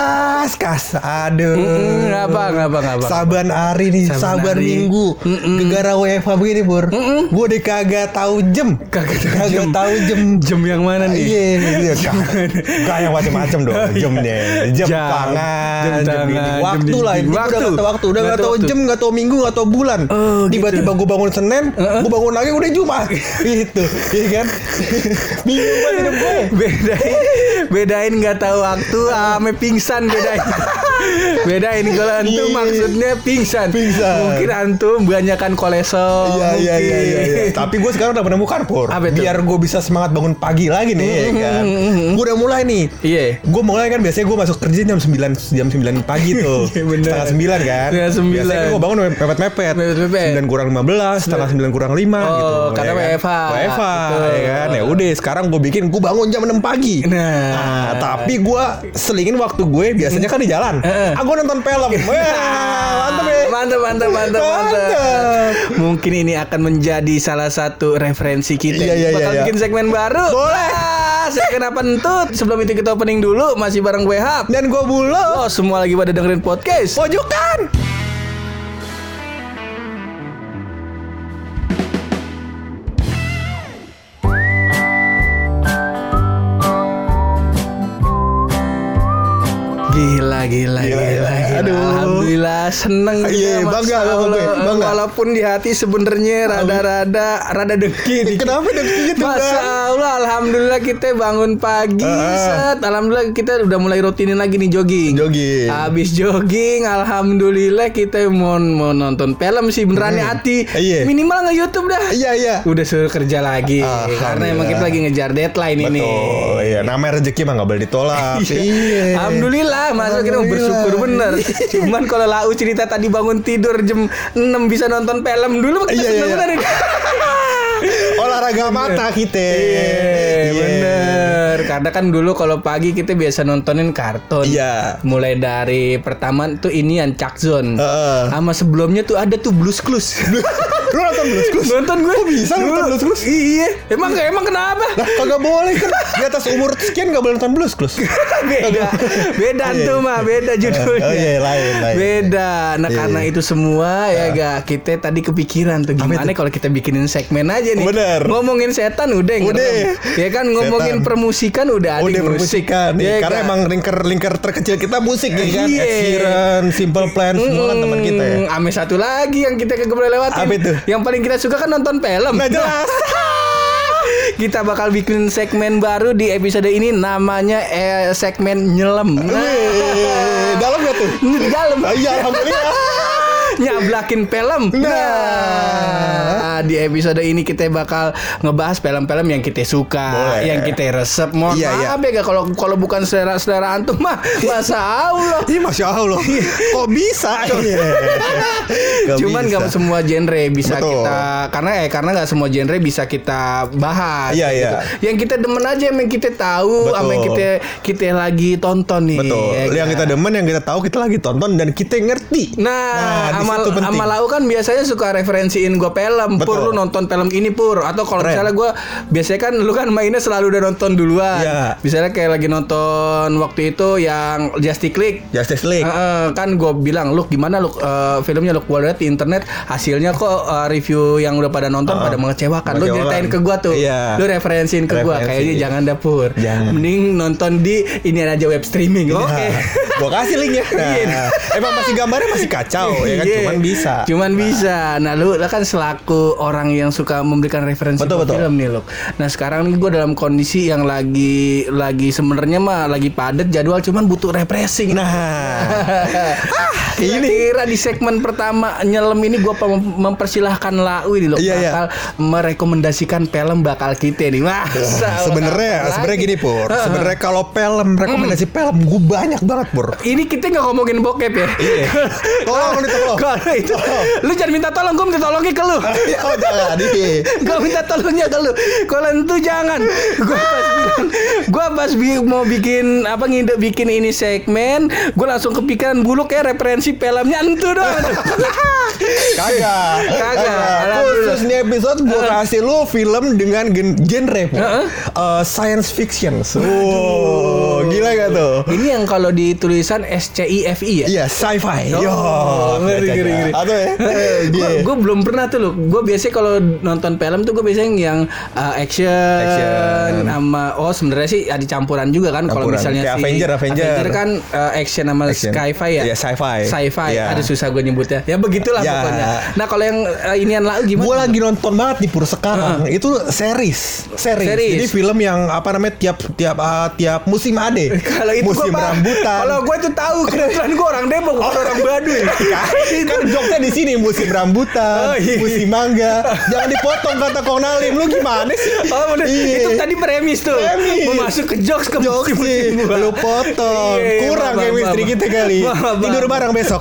Mas kas, aduh. Mm, ngapa, ngapa, ngapa? Saban hari nih, Saban saban, hari. minggu. Gegara WFH begini, Pur. Gue udah kagak tahu jam. Kagak tahu kagak jam. tahu jam. Jam yang mana nih? Iya, iya, Gak yang macam-macam dong. Jam deh. Jam, Jam. tangan, Jam jam, tangan, jam Waktu di- lah. Waktu. udah gak tahu waktu. Udah Nggak gak tahu jam, gak tahu minggu, gak tahu bulan. Oh, gitu. Tiba-tiba gue bangun Senin, Heeh. gue bangun lagi udah Jumat. gitu. Iya kan? Bingung banget hidup gue. bedain bedain nggak tahu waktu ame pingsan bedain bedain kalau antum Iya. maksudnya pingsan Pingsan. mungkin antum banyakan kolesterol Iya iya iya iya. iya. Tapi gue sekarang udah menemukan itu? Biar gue bisa semangat bangun pagi lagi nih, ya kan. Gue udah mulai nih. Iya. Gue mulai kan biasanya gue masuk kerja jam 9 jam 9 pagi tuh. Iya, setengah 9 kan. Setengah sembilan. Biasanya gue bangun mepet-mepet. Mepet-mepet. 9 kurang 15, setengah 9 kurang 5 Oh, gitu. karena ya kan. WFH. WFH, Betul. ya kan. Ya udah sekarang gue bikin gue bangun jam 6 pagi. Nah. tapi gue selingin waktu gue biasanya kan di jalan. Heeh. Ah, gue nonton film. Wah, mantep ya. Mantap, mantap, mantap. Mantap. Mungkin ini akan menjadi salah satu referensi kita. Iya, iya, Bakal iya, iya. bikin segmen baru. Boleh. Ah, segmen apa entut? Sebelum itu kita opening dulu. Masih bareng gue Hap. Dan gue bulo. Oh, semua lagi pada dengerin podcast. Pojokan. Gila. gila. Aduh. Alhamdulillah seneng Iya, kita, bangga gue, bangga. Walaupun di hati sebenarnya rada-rada rada dikit. Kenapa dengki gitu, Masya? Allah, Alhamdulillah kita bangun pagi Ah. set. Alhamdulillah kita udah mulai rutinin lagi nih jogging Jogging. Habis jogging Alhamdulillah kita mau, mau nonton film sih benerannya hati Iya. Minimal nge-youtube dah Iya iya. Udah suruh kerja lagi. Karena emang kita lagi ngejar deadline ini Betul. Iya, namanya rezeki mah nggak boleh ditolak. Iya. Alhamdulillah, masa kita bersyukur bener. Cuman kalau lau cerita tadi bangun tidur jam 6 bisa nonton film dulu Iya, iya, iya. Olahraga mata kita. Iya, bener. Karena kan dulu kalau pagi kita biasa nontonin kartun. Iya. Mulai dari pertama tuh ini yang Chuck Zone. Heeh. Sama sebelumnya tuh ada tuh Blues Clues. Lu nonton Blues Clues? nonton gue. Kok bisa nonton Dulu. Blues Clues? Iya. Emang emang kenapa? Lah kagak boleh kan di atas umur sekian nggak boleh nonton Blues Clues. beda beda Iya, tuh iya. mah beda judulnya Oh, iya, lain, lain. beda nah Iya, karena iya. itu semua ya ga kita tadi kepikiran tuh gimana kalau kita bikinin segmen aja nih Bener. ngomongin setan udah yang Udah. ya kan ngomongin Setan. permusikan udah ada Udah musik permusikan Ya karena kan? emang lingkar-lingkar terkecil kita musik nih kan. Iya. Ed Sheeran, Simple Plan, semua kan teman kita ya. Ame satu lagi yang kita kagak boleh lewatin Apa itu? yang paling kita suka kan nonton film Nah jelas. kita bakal bikin segmen baru di episode ini namanya eh, segmen nyelam nah, dalam gak tuh? dalam Ah, Iya, alhamdulillah. nyablakin film. Nah, di episode ini kita bakal ngebahas film-film yang kita suka, Boleh. yang kita resep. Mohon Iya, iya. maaf ya Ga, kalau kalau bukan selera-selera antum mah masa Allah. Iya, masya Allah. Kok bisa? Iya. Nggak Cuman nggak semua genre bisa Betul. kita karena eh karena nggak semua genre bisa kita bahas. Iya, gitu. iya. Yang kita demen aja yang kita tahu, Betul. sama yang kita kita lagi tonton nih. Betul. ya yang kan? kita demen, yang kita tahu, kita lagi tonton dan kita ngerti. Nah, di amal amal lau kan biasanya suka referensiin gue film. Pur Betul. lu nonton film ini pur atau kalau misalnya gue biasanya kan lu kan mainnya selalu udah nonton duluan. Iya. Misalnya kayak lagi nonton waktu itu yang Justice League. Justice League. Heeh, kan gue bilang lu gimana lu eh, filmnya lu gue lihat di internet hasilnya kok eh, review yang udah pada nonton Heeh. pada mengecewakan. Lu ceritain ke gue tuh. Iya. Lu referensiin ke gue kayaknya jangan dapur. Jangan. Mending nonton di ini aja web streaming. Oke. Nah, gua kasih linknya. Iya. Nah, emang masih gambarnya masih kacau ya kan, Iya. cuman bisa. Cuman bisa. Nah, lu, kan selaku orang yang suka memberikan referensi Betul, betul. film nih, lu. Nah, sekarang nih gue dalam kondisi yang lagi lagi sebenarnya mah lagi padat jadwal cuman butuh refreshing. Nah, ini kira di segmen pertama nyelem ini gue mempersilahkan Lau ini loh Iya, iya. bakal merekomendasikan film bakal kita nih. Wah, sebenarnya sebenarnya gini pur. Sebenarnya kalau film rekomendasi film gue banyak banget pur. ini kita nggak ngomongin bokep ya. Iya. Tolong nih tolong. Kalau itu, Tolong. lu jangan minta tolong, gue minta tolongnya ke lu. Ya Oh jangan iya. Gue minta tolongnya ke lu. Kalau itu jangan. Gue pas bilang, gue pas bi- mau bikin apa ngide bikin ini segmen, gue langsung kepikiran buluk ya referensi filmnya entu dong. Kagak Kagak. Khusus nih episode gue kasih lu film dengan gen- genre Pur. Heeh. Eh, Science fiction Wow Gila gak tuh ini yang kalau di tulisan S C I F I ya. Iya sci-fi Yo Oh, ngeri, baca, ngeri, baca. ngeri. Atau ya gue Iya. gue belum pernah tuh loh gue biasanya kalau nonton film tuh gue biasanya yang uh, action, Action. sama oh sebenarnya sih ada campuran juga kan kalau misalnya Kayak si Avenger, Avenger. kan uh, action sama Action. sci-fi ya Iya, sci-fi. sci-fi Iya. ada susah gue nyebutnya ya begitulah Ya. pokoknya nah kalau yang uh, inian lalu gimana Gue lagi nonton banget di Pur sekarang Itu series. series Series. Jadi film yang apa namanya tiap tiap ah, tiap musim ada kalau itu Musim gua rambutan kalau gue tuh tahu kebetulan gue orang Depok bukan orang Baduy kan joknya di sini musim rambutan, Oh, iya. musim mangga. Jangan dipotong kata Kong Nalim. Lu gimana sih? Oh bener Iya. Itu tadi premis tuh Premis. Mau masuk ke jokes ke Jokes sih, gua. lu potong. Iya, iya, Kurang maaf, chemistry maaf, kita kali. maaf. Tidur bareng besok.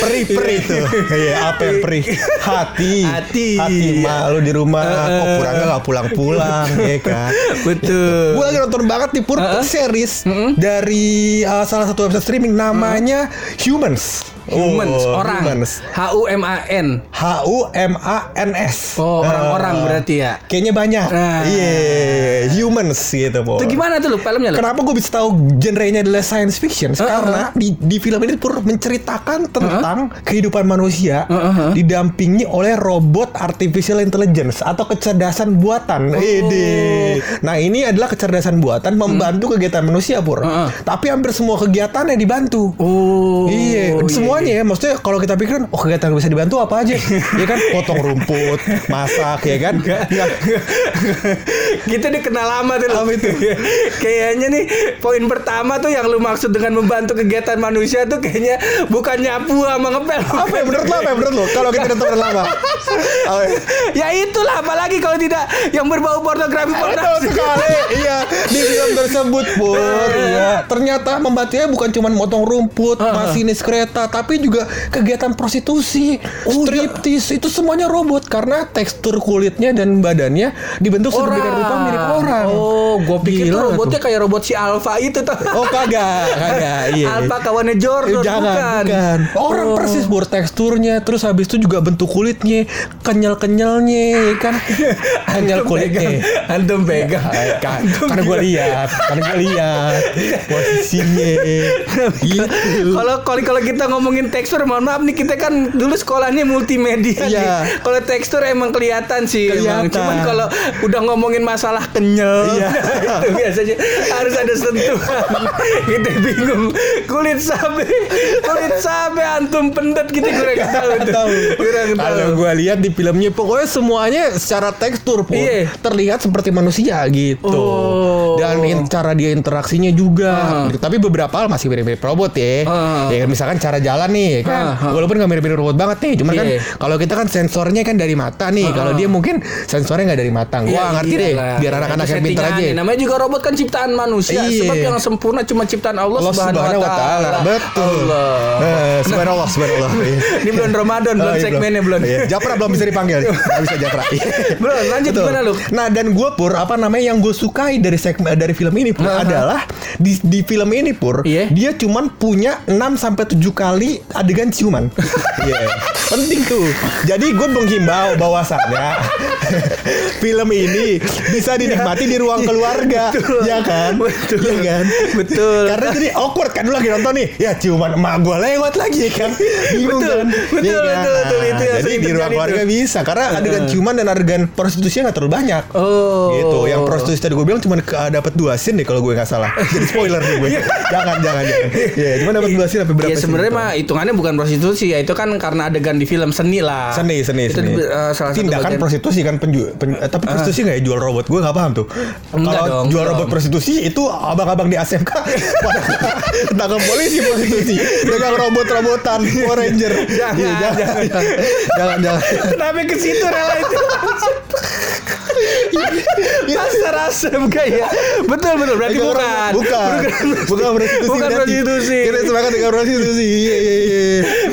Perih-perih tuh. Iya, apa yang perih? Hati. Hati. Hati malu di rumah. Kok pulangnya gak pulang-pulang, ya kan? Betul Gue lagi nonton banget di Series dari uh, salah satu website streaming namanya Humans. Humans, Oh, orang. Humans. H U M A N. H U M A N S. Oh, orang-orang Eh, berarti ya. Kayaknya banyak. Nah. Iya, humans gitu, Po. Itu gimana tuh lu filmnya lu? Kenapa gue bisa tahu genrenya adalah science fiction? Uh-uh. Karena di, di film ini pur menceritakan tentang kehidupan manusia Uh-uh. didampingi oleh robot artificial intelligence atau kecerdasan buatan. Oh. Ede. Nah ini adalah kecerdasan buatan membantu kegiatan manusia pur. Uh-uh. Tapi hampir semua kegiatannya dibantu. Oh. Iya, semuanya ya. Maksudnya kalau kita pikirin, oh kegiatan yang bisa dibantu apa aja? ya kan, potong rumput, masak, ya kan? Nggak. Kita udah kenal lama tuh lu. Apa itu? kayaknya nih poin pertama tuh yang lu maksud dengan membantu kegiatan manusia tuh kayaknya bukan nyapu sama ngepel. Apa ya menurut lo? Apa ya menurut lo? Kalau kita udah teman lama. Apa ya? ya itulah apalagi kalau tidak yang berbau pornografi pornografi. sekali. Iya, di film tersebut, Pur. Iya. Ternyata membantunya bukan cuma motong rumput, masinis kereta, tapi juga kegiatan prostitusi, striptis, itu semuanya robot karena tekstur kulitnya dan badannya dibentuk sedemikian rupa mirip orang. Oh, gue pikir Gila tuh tuh. robotnya kayak robot si Alpha itu tuh. Oh kagak, kagak, iya. Alpha kawannya Jordan Eh, jangan, bukan. bukan. Orang Oh. persis bur teksturnya, terus habis itu juga bentuk kulitnya, kenyal-kenyalnya, ya kan? Kenyal kulitnya. Antum pegang. kan, karena gue lihat, karena gue lihat posisinya. gitu. Kalau kalau kalau kita ngomongin tekstur, mohon maaf nih kita kan dulu sekolahnya multimedia. Iya. nih. Kalau tekstur emang kelihatan sih. Emang. Kelihatan. Cuman kalau udah ngomongin masalah kenyal, Iya. itu biasanya harus ada sentuhan. kita bingung. Kulit sapi, kulit sapi antum pendet kita kurang tahu. tuh. tahu. Tahu. Kalau gue lihat di filmnya pokoknya semuanya secara tekstur pun Iya. terlihat seperti manusia gitu. Oh. Dan in- cara dia interaksinya juga. Gitu. Tapi beberapa hal masih mirip-mirip robot ya. Ah. Ya misalkan cara jalan nih kan. Ah, ah. Walaupun nggak mirip-mirip robot banget nih, cuman kan Iya. kalau kita kan sensornya kan dari mata nih. Kalau dia mungkin sensornya nggak dari mata. Gua Iya, ngerti deh. iyalah. Biar anak-anak yang pintar aja. Namanya juga robot kan ciptaan manusia. Iya. Sebab yang sempurna cuma ciptaan Allah, Allah Subhanahu wa taala. Betul. Allah. Eh, subhanallah, subhanallah. Iya. Ini belum Ramadan, belum Oh, segmennya belum. Iya. Japra belum bisa dipanggil. Gak bisa Japra. Belum, lanjut gimana lu? Nah dan gue pur apa namanya yang gue sukai dari segmen dari film ini pur Aha. adalah di, di film ini pur dia cuman punya 6 sampai 7 kali adegan ciuman. Iya. Penting tuh. Jadi gue menghimbau bahwasannya film ini bisa dinikmati di ruang keluarga, Betul. ya kan? Betul. Iya kan? Betul. Karena jadi awkward kan lu lagi nonton nih, ya ciuman emak gue lewat lagi ya kan? Bingung Betul. kan? Betul, Iya kan? betul, betul. Itu yang jadi di ruang keluarga tuh. bisa karena adegan ciuman dan adegan prostitusinya nggak terlalu banyak. Oh. Gitu. Yang prostitusi tadi gue bilang cuma ke- dapat dua scene deh kalau gue nggak salah. Jadi spoiler nih gue. jangan, jangan, jangan. Ya, cuma dapat dua scene apa berapa Iya scene sebenarnya gitu. mah hitungannya bukan prostitusi ya itu kan karena adegan di film seni lah. Seni, seni, Itu seni. eh, salah satu Tindakan bagian. prostitusi kan penju, pen- eh, tapi prostitusi nggak ya jual robot? Gue nggak paham tuh. Enggak Kalau dong, jual belum. robot prostitusi itu abang-abang di ASMK tangkap polisi prostitusi dengan robot-robotan Power Ranger. Jangan, Iya, jangan, jangan, jangan, jangan. Kenapa ke situ rela itu? Pasar asem kayak. Betul betul berarti bukan. orang- Bukan. Bukan prostitusi. Bukan berarti. prostitusi. Kita sepakat dengan prostitusi. Iya iya iya.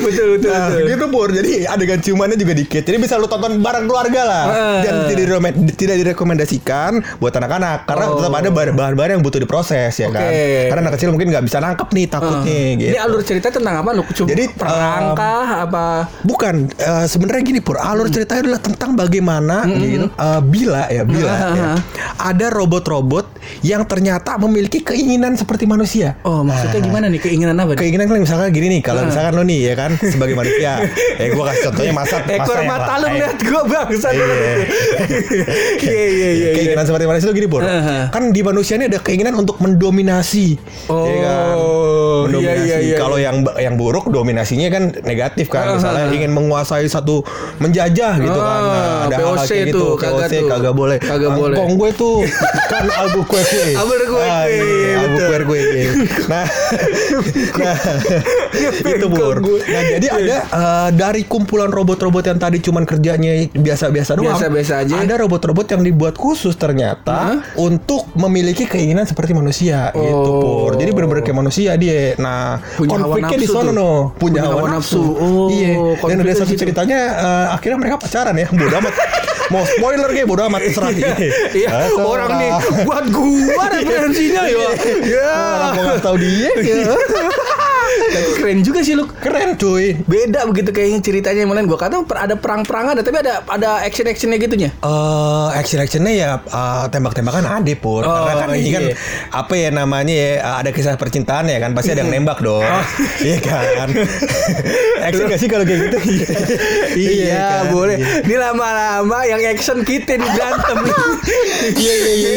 Betul betul. Nah, betul. gitu pur. Jadi adegan ciumannya juga dikit. Jadi bisa lu tonton bareng keluarga lah. Ah. Dan tidak tidak direkomendasikan buat anak-anak karena Oh. tetap ada bahan- bahan-bahan yang butuh diproses ya kan. Oke. Karena anak kecil mungkin nggak bisa nangkep nih takutnya gitu. Ini alur cerita tentang apa lu? Cuma Jadi, perangkah apa? Bukan, eh, sebenarnya gini pur. Alur ceritanya adalah tentang bagaimana gitu. eh, bila ya, bila ya, ada robot-robot yang ternyata memiliki keinginan seperti manusia. Oh, maksudnya gimana nih keinginan apa? nih? Keinginan kan misalkan gini nih, Ah. kalau misalkan lo nih ya kan sebagai manusia, eh gua kasih contohnya masa Ekor mata lu lain. lihat gua bangsa Iya. Iya iya. Keinginan seperti manusia itu gini, Pur. Aha. Kan di manusia ini ada keinginan untuk mendominasi. Oh, ya kan? iya, Mendominasi. iya, iya, Kalau yang yang buruk dominasinya kan negatif kan. Aha. Misalnya ingin menguasai satu menjajah gitu kan. Ah, Nah, ada VOC kayak gitu. kagak boleh. Kagak boleh. Kong gue tuh kan Albuquerque. Albuquerque, Ah, iya, betul. Albuquerque. Nah, nah itu gue. Nah, jadi ada eh, dari kumpulan robot-robot yang tadi cuman kerjanya biasa-biasa doang. Biasa-biasa aja. Ada robot-robot yang dibuat khusus ternyata untuk memiliki keinginan seperti manusia gitu Oh. Pur. Jadi benar-benar kayak manusia dia. Nah, Punya hawa konfliknya di sana no. Punya, Punya hawa, nafsu. nafsu. Oh, iya. Dan ada satu ceritanya eh, akhirnya mereka pacaran ya. Bodoh amat. Mau spoiler kayak bodoh amat terserah. Iya, Terserah. orang nih buat gua referensinya ya. Ya. Orang mau tahu dia ya. Tapi keren juga sih lu. Keren cuy. Beda begitu kayaknya ceritanya yang lain. Gua kata ada perang-perang ada, tapi ada ada action-actionnya gitunya. Eh action actionnya ya eh, tembak-tembakan ada pur Oh, karena kan ini kan iya. apa ya namanya ya eh, ada kisah percintaan ya kan pasti ada yang nembak dong Oh. iya kan action gak sih kalau kayak gitu Iya, kan? boleh. Iya. Ini lama-lama yang action kita nih berantem. Iya iya iya.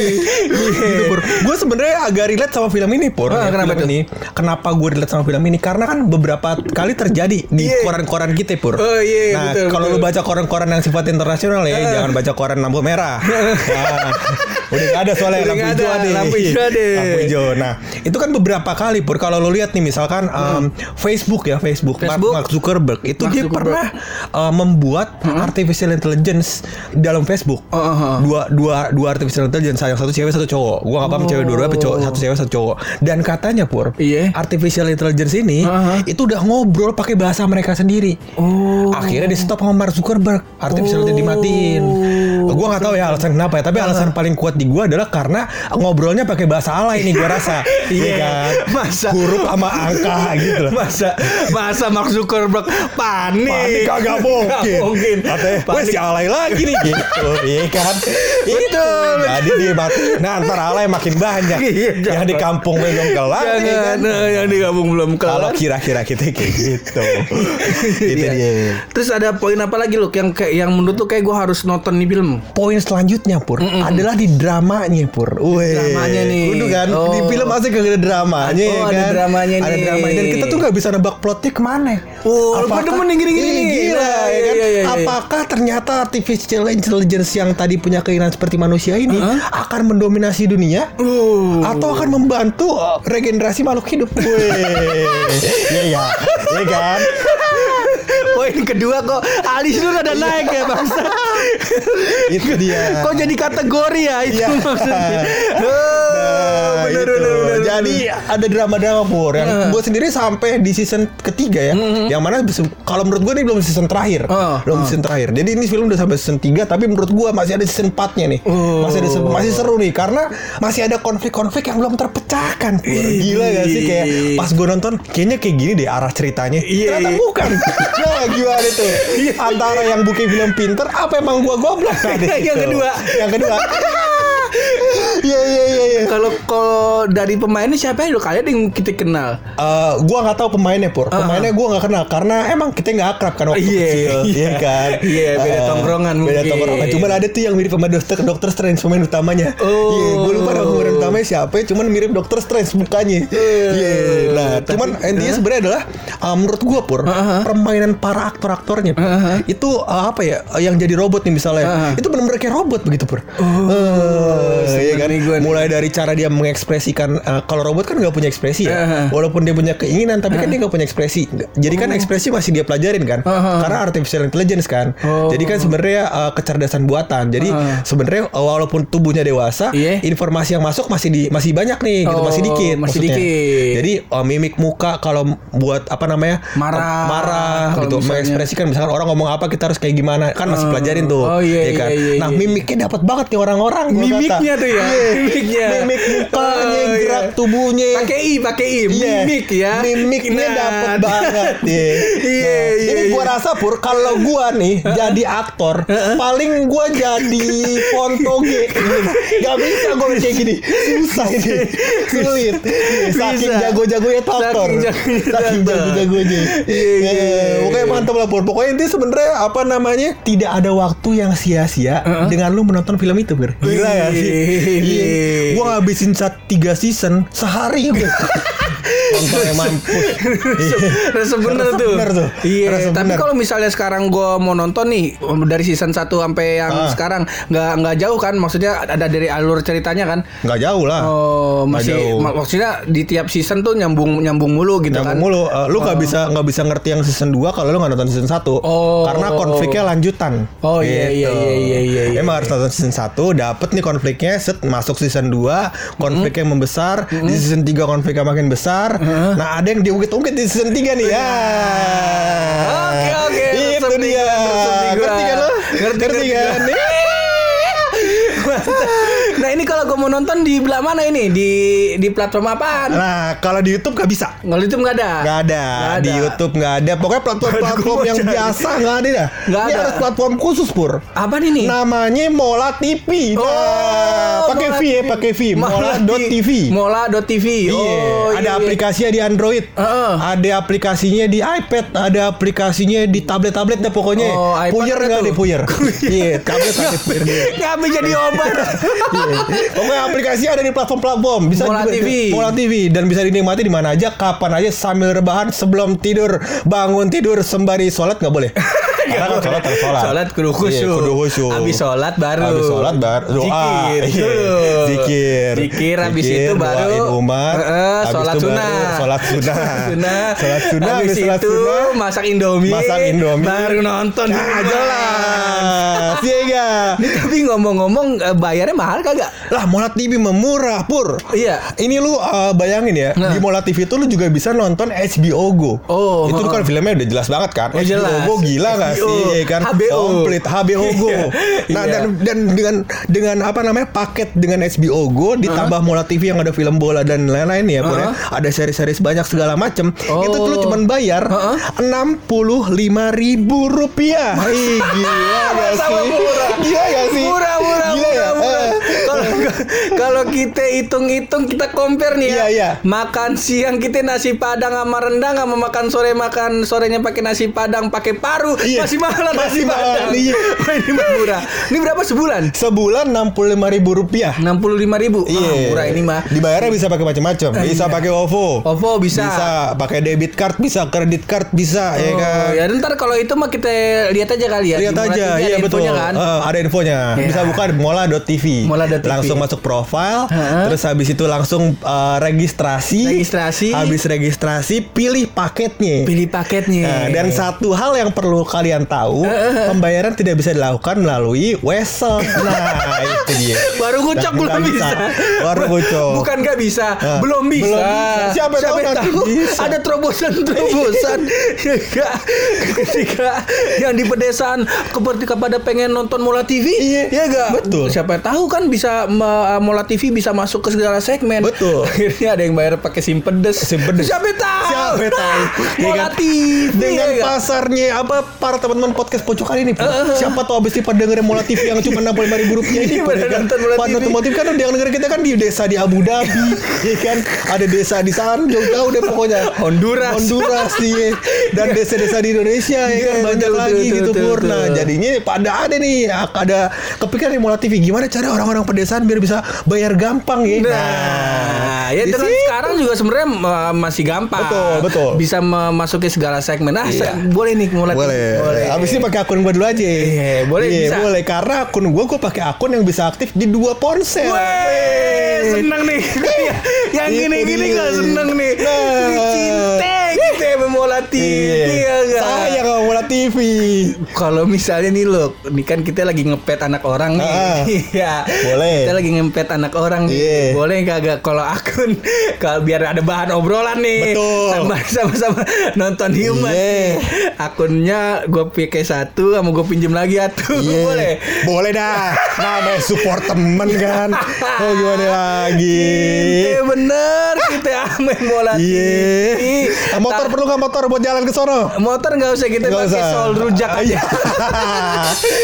Gitu, Pur. Gue sebenarnya agak relate sama film ini, Pur. Ah, Ya, kenapa film tuh? ini? Kenapa gue relate sama film ini? Karena kan beberapa kali terjadi di Iya. koran-koran kita, Pur. Oh, iya, Nah, kalau lu baca koran-koran yang sifat internasional ya, jangan baca koran lampu merah. Nah, udah gak ada soalnya Udah lampu hijau ada, lampu hijau ada. Lampu hijau. Nah, itu kan beberapa kali, Pur. Kalau lu lihat nih, misalkan um, Facebook ya, Facebook, Mark- Facebook. Mark Zuckerberg itu Mark dia Zuckerberg. pernah uh, membuat artificial intelligence dalam Facebook. Oh, oh, oh. Dua dua dua artificial intelligence, yang satu cewek satu cowok. Gua nggak paham cewek dua-dua apa cowok satu cewek satu cowok. Dan katanya pur, Iya. artificial intelligence ini Uh-huh. itu udah ngobrol pakai bahasa mereka sendiri. Oh. Akhirnya di stop sama Mark Zuckerberg, artificial intelligence dimatiin. Gua nggak tahu ya alasan kenapa ya, tapi alasan paling kuat di gua adalah karena ngobrolnya pakai bahasa alay nih gua rasa. Iya kan? Masa? Huruf sama angka gitu loh. Masa masa Mark Zuckerberg panik. Panik kagak mungkin. Nggak mungkin. Katanya, wes si alay lagi nih gitu. Iya kan? Betul. Jadi dia mati. Nah, ntar alay makin banyak. Iya, yang di kampung belum kelar. iya Jangan, kan? nah, yang di kampung belum Kalau kelar. kira-kira kita kayak gitu. Itu Iya. dia. Terus ada poin apa lagi lu yang kayak yang menurut lu kayak gue harus nonton nih film? Poin selanjutnya Pur adalah di dramanya Pur. Weh. Dramanya nih. Kudu kan Oh. di film asik gak ada dramanya Oh, ya ada kan. dramanya Ada nih. dramanya dan kita tuh gak bisa nebak plotnya ke mana. Oh, gua demen nih gini-gini nih. Gila Nah, ya kan. iya, iya, iya. Apakah ternyata artificial intelligence yang tadi punya keinginan seperti manusia ini akan mendominasi dunia? Uh. Atau akan membantu uh, regenerasi makhluk hidup? Iya iya. Iya kan? Poin kedua kok alis lu rada naik ya bangsa. Itu dia. Kok jadi kategori ya itu Iya. maksudnya. Nah, Oh, bener, itu. bener, bener, Jadi ada drama-drama pur yang Nah. gue sendiri sampai di season ketiga ya. Yang mana kalau menurut gue ini belum season terakhir. Oh, belum oh. season terakhir. Jadi ini film udah sampai season 3 tapi menurut gue masih ada season 4-nya nih. Oh. Masih ada masih seru nih karena masih ada konflik-konflik yang belum terpecahkan. Pur. Gila gak sih kayak pas gue nonton kayaknya kayak gini deh arah ceritanya. Iya, Ternyata iya. bukan. nah, gimana tuh? Antara yang bukan film pinter apa emang gua goblok? Nah, di Yang kedua. Yang kedua. Iya iya iya iya. Kalau kalau dari pemainnya siapa ya? Kalian yang kita kenal. Eh, gua nggak tahu pemainnya pur. Pemainnya gua nggak kenal karena emang kita nggak akrab kan waktu Iya, kecil, iya. iya kan. Iya, beda Eh, tongkrongan Beda mungkin. tongkrongan. Cuman ada tuh yang mirip sama dokter dokter Strange pemain utamanya. Oh. Iya, gua lupa nama pemain utamanya siapa. Cuman mirip dokter Strange mukanya. Iya. Nah, cuman intinya sebenarnya adalah eh, menurut gua pur permainan para aktor-aktornya Pur, itu eh, apa ya yang jadi robot nih misalnya Uh-huh. itu benar-benar kayak robot begitu pur. Oh, iya kan nih. mulai dari cara dia mengekspresikan eh, kalau robot kan nggak punya ekspresi ya Uh-huh. walaupun dia punya keinginan tapi kan dia nggak punya ekspresi jadi kan ekspresi masih dia pelajarin kan Uh-huh. karena artificial intelligence kan Oh. jadi kan sebenarnya eh, kecerdasan buatan jadi Uh-huh. sebenarnya eh, walaupun tubuhnya dewasa Iya. informasi yang masuk masih di masih banyak nih gitu Oh, masih dikit masih maksudnya. dikit. jadi eh, mimik muka kalau buat apa namanya Marah. marah gitu misalnya. mengekspresikan misalkan orang ngomong apa kita harus kayak gimana kan masih Uh, pelajarin tuh oh, iya, ya kan iya, iya, nah iya. mimiknya dapat banget nih orang-orang Mimiknya kata. tuh ya, Iya. mimiknya. mimik mukanya Oh, gerak iya. tubuhnya Pakai i, pakai i, Iya. mimik ya. Mimiknya Nah, dapet banget ya. Iya, Nah, iya, Ini gua iya. rasa pur kalau gua nih jadi aktor, paling gua jadi Pontoge. Gak bisa gua kayak gini. Susah ini. Sulit. Saking Bisa. jago-jagonya tuh aktor. Saking Saking aktor. jago-jagonya. Iya, Pokoknya mantap lah pur. Pokoknya intinya sebenarnya apa namanya? Tidak ada waktu yang sia-sia dengan lu menonton film itu, Pur. Gila ya sih. Wih. Iya. Gua ngabisin sat tiga season sehari gue. Bener Rasa tuh. bener tuh. Iya. Tapi kalau misalnya sekarang gue mau nonton nih dari season 1 sampai yang Ah. sekarang nggak nggak jauh kan? Maksudnya ada dari alur ceritanya kan? Nggak jauh lah. Oh masih jauh. mak- maksudnya di tiap season tuh nyambung nyambung mulu gitu Nyambung kan? mulu. Eh, lu nggak bisa nggak bisa ngerti yang season 2 kalau lu nggak nonton season 1 Oh. Karena konfliknya lanjutan. Oh, iya, iya, iya, iya, iya, iya. Emang harus nonton season 1 dapet nih konfliknya set masuk season 2 konfliknya membesar di season 3 konfliknya makin besar. Nah, ada yang diungkit-ungkit di season 3 nih ya. Oke, oke. Itu dia. Ngerti kan lo? Ngerti. kan? Nah ini kalau gue mau nonton di belah mana ini? Di di platform apaan? Nah, kalau di YouTube nggak bisa. Kalau itu nggak ada. Nggak ada. Di. YouTube nggak ada. Pokoknya platform-platform Aduh, yang cari. biasa nggak ada dah. Nggak Ini ada. harus platform khusus pur. Apa nih nih? Namanya Mola TV. Nah, Oh, pakai V ya, pakai V. Mola.tv. Mola.tv. Iya, Oh, ada iya, iya. aplikasinya di Android, ada aplikasinya di iPad, ada aplikasinya di tablet-tablet deh pokoknya. Oh, puyer nggak deh puyer? Iya, tablet ada puyer. Ngapain jadi obat? Iya. Pokoknya aplikasi ada di platform-platform. Bisa Mola juga- TV. Mola TV dan bisa dinikmati di mana aja, kapan aja sambil rebahan sebelum tidur, bangun tidur sembari sholat nggak boleh. Karena kan sholat harus sholat. Sholat kudu Iya, khusyuk. kudu khusyuk. Habis sholat baru. Habis sholat baru doa. Zikir. Iya. Zikir. Zikir habis Zikir, itu baru doain umat. Heeh, Habis sholat sunnah. sholat sunnah. sunnah. Sholat sunnah, sholat itu masak Indomie. Masak Indomie. Baru nonton. Nah, rumah. jelas. Iya tapi ngomong-ngomong eh, bayarnya mahal kagak? Lah Mola TV memurah pur. Iya. Ini lu uh, bayangin ya Nah. di Mola TV itu lu juga bisa nonton HBO Go. Oh, itu oh. kan filmnya udah jelas banget kan. Oh, HBO jelas. Go gila nggak HBO. sih? Ya kan HBO. komplit HBO Go. Iya, nah iya. dan dan dengan dengan apa namanya paket dengan HBO Go ditambah Mola TV yang ada film bola dan lain-lain ya, Pur, ya. Uh-huh. Ada seri-seri banyak segala macem. Oh. Itu tuh lu cuman bayar enam puluh lima ribu rupiah. Ih, gila gak Sama sih? murah. Gila gak sih? Murah, murah, Gila murah, ya? murah. Kalau kita hitung-hitung kita compare nih ya. Iya, iya. Makan siang kita nasi padang sama rendang sama makan sore makan sorenya pakai nasi padang pakai paru Iya. masih mahal nasi Masih mahal, padang. iya. Wah, ini murah. Ini berapa sebulan? Sebulan enam puluh lima ribu rupiah. Enam puluh lima ribu. Iya. Ah, murah ini mah. Dibayarnya bisa pakai macam-macam. Bisa iya. pakai OVO. OVO bisa. Bisa pakai debit card, bisa kredit card, bisa ya Oh, kan. ya ntar kalau itu mah kita lihat aja kali ya. Lihat aja, iya ada betul. infonya kan. Eh, ada infonya. Iya. Bisa buka di mola.tv. Mola.tv. Langsung masuk profile, Heeh. terus habis itu langsung eh, registrasi. Registrasi. Habis registrasi, pilih paketnya. Pilih paketnya. Nah, dan satu hal yang perlu kalian tahu, pembayaran tidak bisa dilakukan melalui wesel. Nah, itu dia. Baru ngucap Nggak- belum nggak bisa. Baru ngucap. Bukan nggak bisa, Ah, belum bisa. belum bisa. Siapa tahu nanti bisa. ada terobosan-terobosan ya ketika yang di pedesaan ketika pada pengen nonton Mola TV, Iya, ya enggak? betul. Siapa tahu kan bisa ma- Mola TV bisa masuk ke segala segmen. Betul. Akhirnya ada yang bayar pakai sim pedes. Sim pedes. Siapa tahu? Siapa tahu? Ya Mola kan? TV. dengan ya pasarnya apa para teman-teman podcast pojok kali ini Pur. siapa tahu abis pada dengerin Mola TV yang cuma enam puluh lima ribu rupiah ini Iya, pada ya kan nonton Mola pada TV. nonton Mola TV kan yang dengerin kita kan di desa di Abu Dhabi ya kan ada desa di sana jauh-jauh deh pokoknya Honduras. Honduras nih dan desa-desa di Indonesia ya kan Iya, banyak lagi gitu Pur nah jadinya pada ada nih ada kepikiran Mola TV gimana cara orang-orang pedesaan biar bisa bayar gampang ya. Nah, ya di dengan situ. sekarang juga sebenarnya uh, masih gampang. Betul, betul. Bisa memasuki segala segmen. Nah, Iya. boleh nih mulai. Boleh. Abis ini pakai akun gue dulu aja. Iya, boleh, Iya, bisa. boleh. Karena akun gue gue pakai akun yang bisa aktif di dua ponsel. Weh, seneng nih. yang gini-gini dia. gak seneng nih. Nah. Cinta kita memola TV Iya. ya nggak? Sayang sama bola TV. Kalau misalnya nih lo, ini kan kita lagi ngepet anak orang nih. Ah. Iya. Boleh. Kita lagi ngepet anak orang nih. Iya. Boleh kagak kalau akun kalau biar ada bahan obrolan nih. Betul. Sama sama-sama nonton human. Iya. nih. Akunnya gue pakai satu, sama gue pinjem lagi satu. Iya. Boleh. Boleh dah. Namanya support temen kan. Oh gimana lagi? Iya bener kita ame bola Iya. TV. Motor perlu nggak motor buat jalan ke sono? motor nggak usah kita Nggak pakai usah. sol rujak Ah, aja.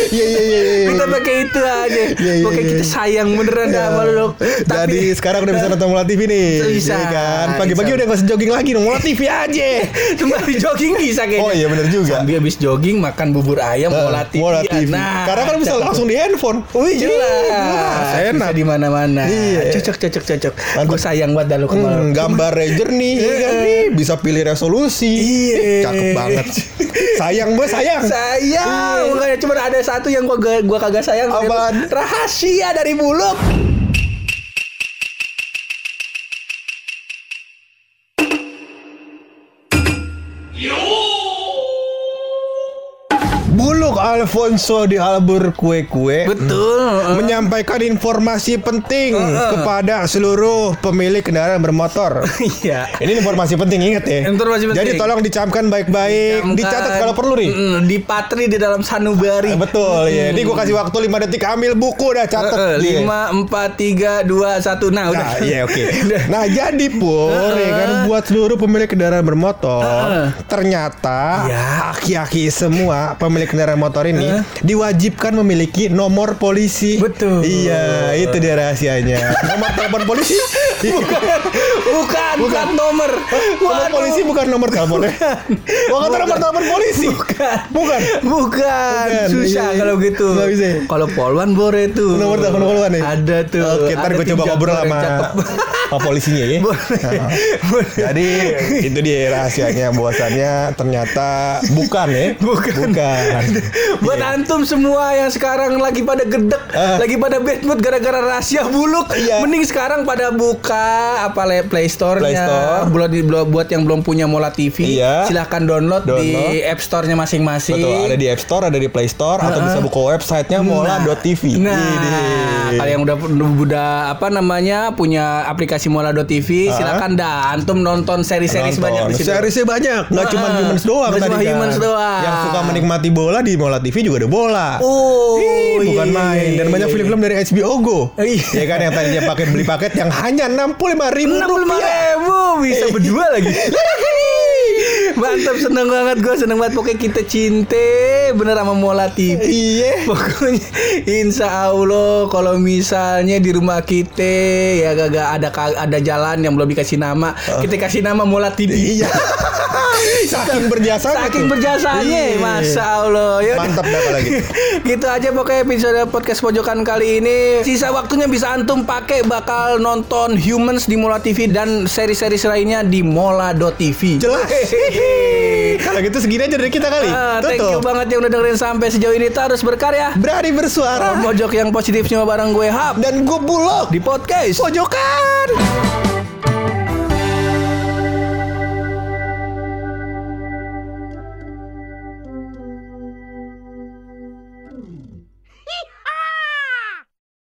Iya iya iya. iya. kita pakai itu aja. Iya, iya, Pokoknya iya. kita sayang beneran Iya. sama lu. Jadi sekarang udah bisa nonton Mola TV nih. Bisa. Iya kan? Pagi-pagi udah nggak usah jogging lagi dong. Mola TV aja. Sembari jogging bisa kayaknya. Oh, iya, bener juga. Sambil habis jogging makan bubur ayam bola TV. Mola TV. Nah, Karena kan bisa langsung di handphone. Wih jelas. Iya, Bisa enak. di mana-mana. Iya. Cocok cocok cocok. Gue sayang banget dah lu Hmm, kemarin. gambar Ranger nih, ya kan bisa pilih resolusi. Iya. Cakep banget. Sayang bos, sayang. Sayang, Iya. makanya cuma ada satu yang gua gua kagak sayang. Apaan? Rahasia dari buluk. Alfonso di Albur Kue-Kue Betul. menyampaikan informasi penting kepada seluruh pemilik kendaraan bermotor. Iya. Ini informasi penting ingat ya. Informasi penting. Jadi tolong dicamkan baik-baik, dicatat kalau perlu nih. Mm, dipatri di dalam sanubari. Eh, Betul ya. Ini gue kasih waktu 5 detik ambil buku dah catat. Iya. lima empat tiga dua satu nah udah Nah, iya oke. Udah. Nah, jadi pur ya kan buat seluruh pemilik kendaraan bermotor, ternyata Ya. aki-aki semua pemilik kendaraan motor ini diwajibkan memiliki nomor polisi. Betul. Iya, itu dia rahasianya. nomor telepon polisi. Bukan bukan bukan nomor Nomor polisi bukan nomor teleponnya. Oh, kata nomor telepon polisi. bukan Bukan. bukan Bukan, susah iya, kalau iya. gitu Nggak bisa. kalau polwan bore tuh Nomor telepon polwan ya? ada tuh Oke, ntar gue coba ngobrol sama, sama polisinya ya. Boleh. Boleh. Jadi itu dia rahasianya bahwasannya ternyata bukan ya. Bukan. Bukan. Buat antum semua yang sekarang lagi pada gedek, Ah. lagi pada bad mood gara-gara rahasia buluk, Iya. mending sekarang pada buka apa le- Play Store-nya. Play Store. Buat di- buat yang belum punya Mola TV, Iya. silahkan download, di Download. App Store-nya masing-masing. Betul, ada di App Store, ada di Play Store atau bisa buka websitenya mola.tv. Nah, Widih. kalau yang udah udah apa namanya punya aplikasi Mola.tv, silakan dah antum nonton seri-seri Nonton. sebanyak di situ. Seriesnya banyak, nggak Ah, cuma humans doang nggak tadi cuma kan. humans doang. Yang suka menikmati bola di Mola TV juga ada bola. Oh, Ih, bukan iya, main iya, dan banyak iya, film-film dari HBO Go. Iya. Ya kan yang tadinya pakai beli paket yang hanya 65 ribu enam puluh rupiah. ribu bisa berdua lagi. Mantap seneng banget gue seneng banget pokoknya kita cinta bener sama Mola TV. Iya. Pokoknya insya Allah kalau misalnya di rumah kita ya gak ada ada jalan yang belum dikasih nama, kita kasih nama Mola TV. Iya. Saking berjasa Saking berjasanya, masa Allah. Ya. Mantap dah kalau gitu. gitu aja pokoknya episode podcast pojokan kali ini. Sisa waktunya bisa antum pakai bakal nonton Humans di Mola TV dan seri-seri lainnya di mola.tv. Jelas. Kalau gitu segini aja dari kita kali. Ah, thank you banget yang udah dengerin sampai sejauh ini terus berkarya. Berani bersuara Pojok yang positif cuma bareng gue Hap dan gue bulog di podcast. pojokan.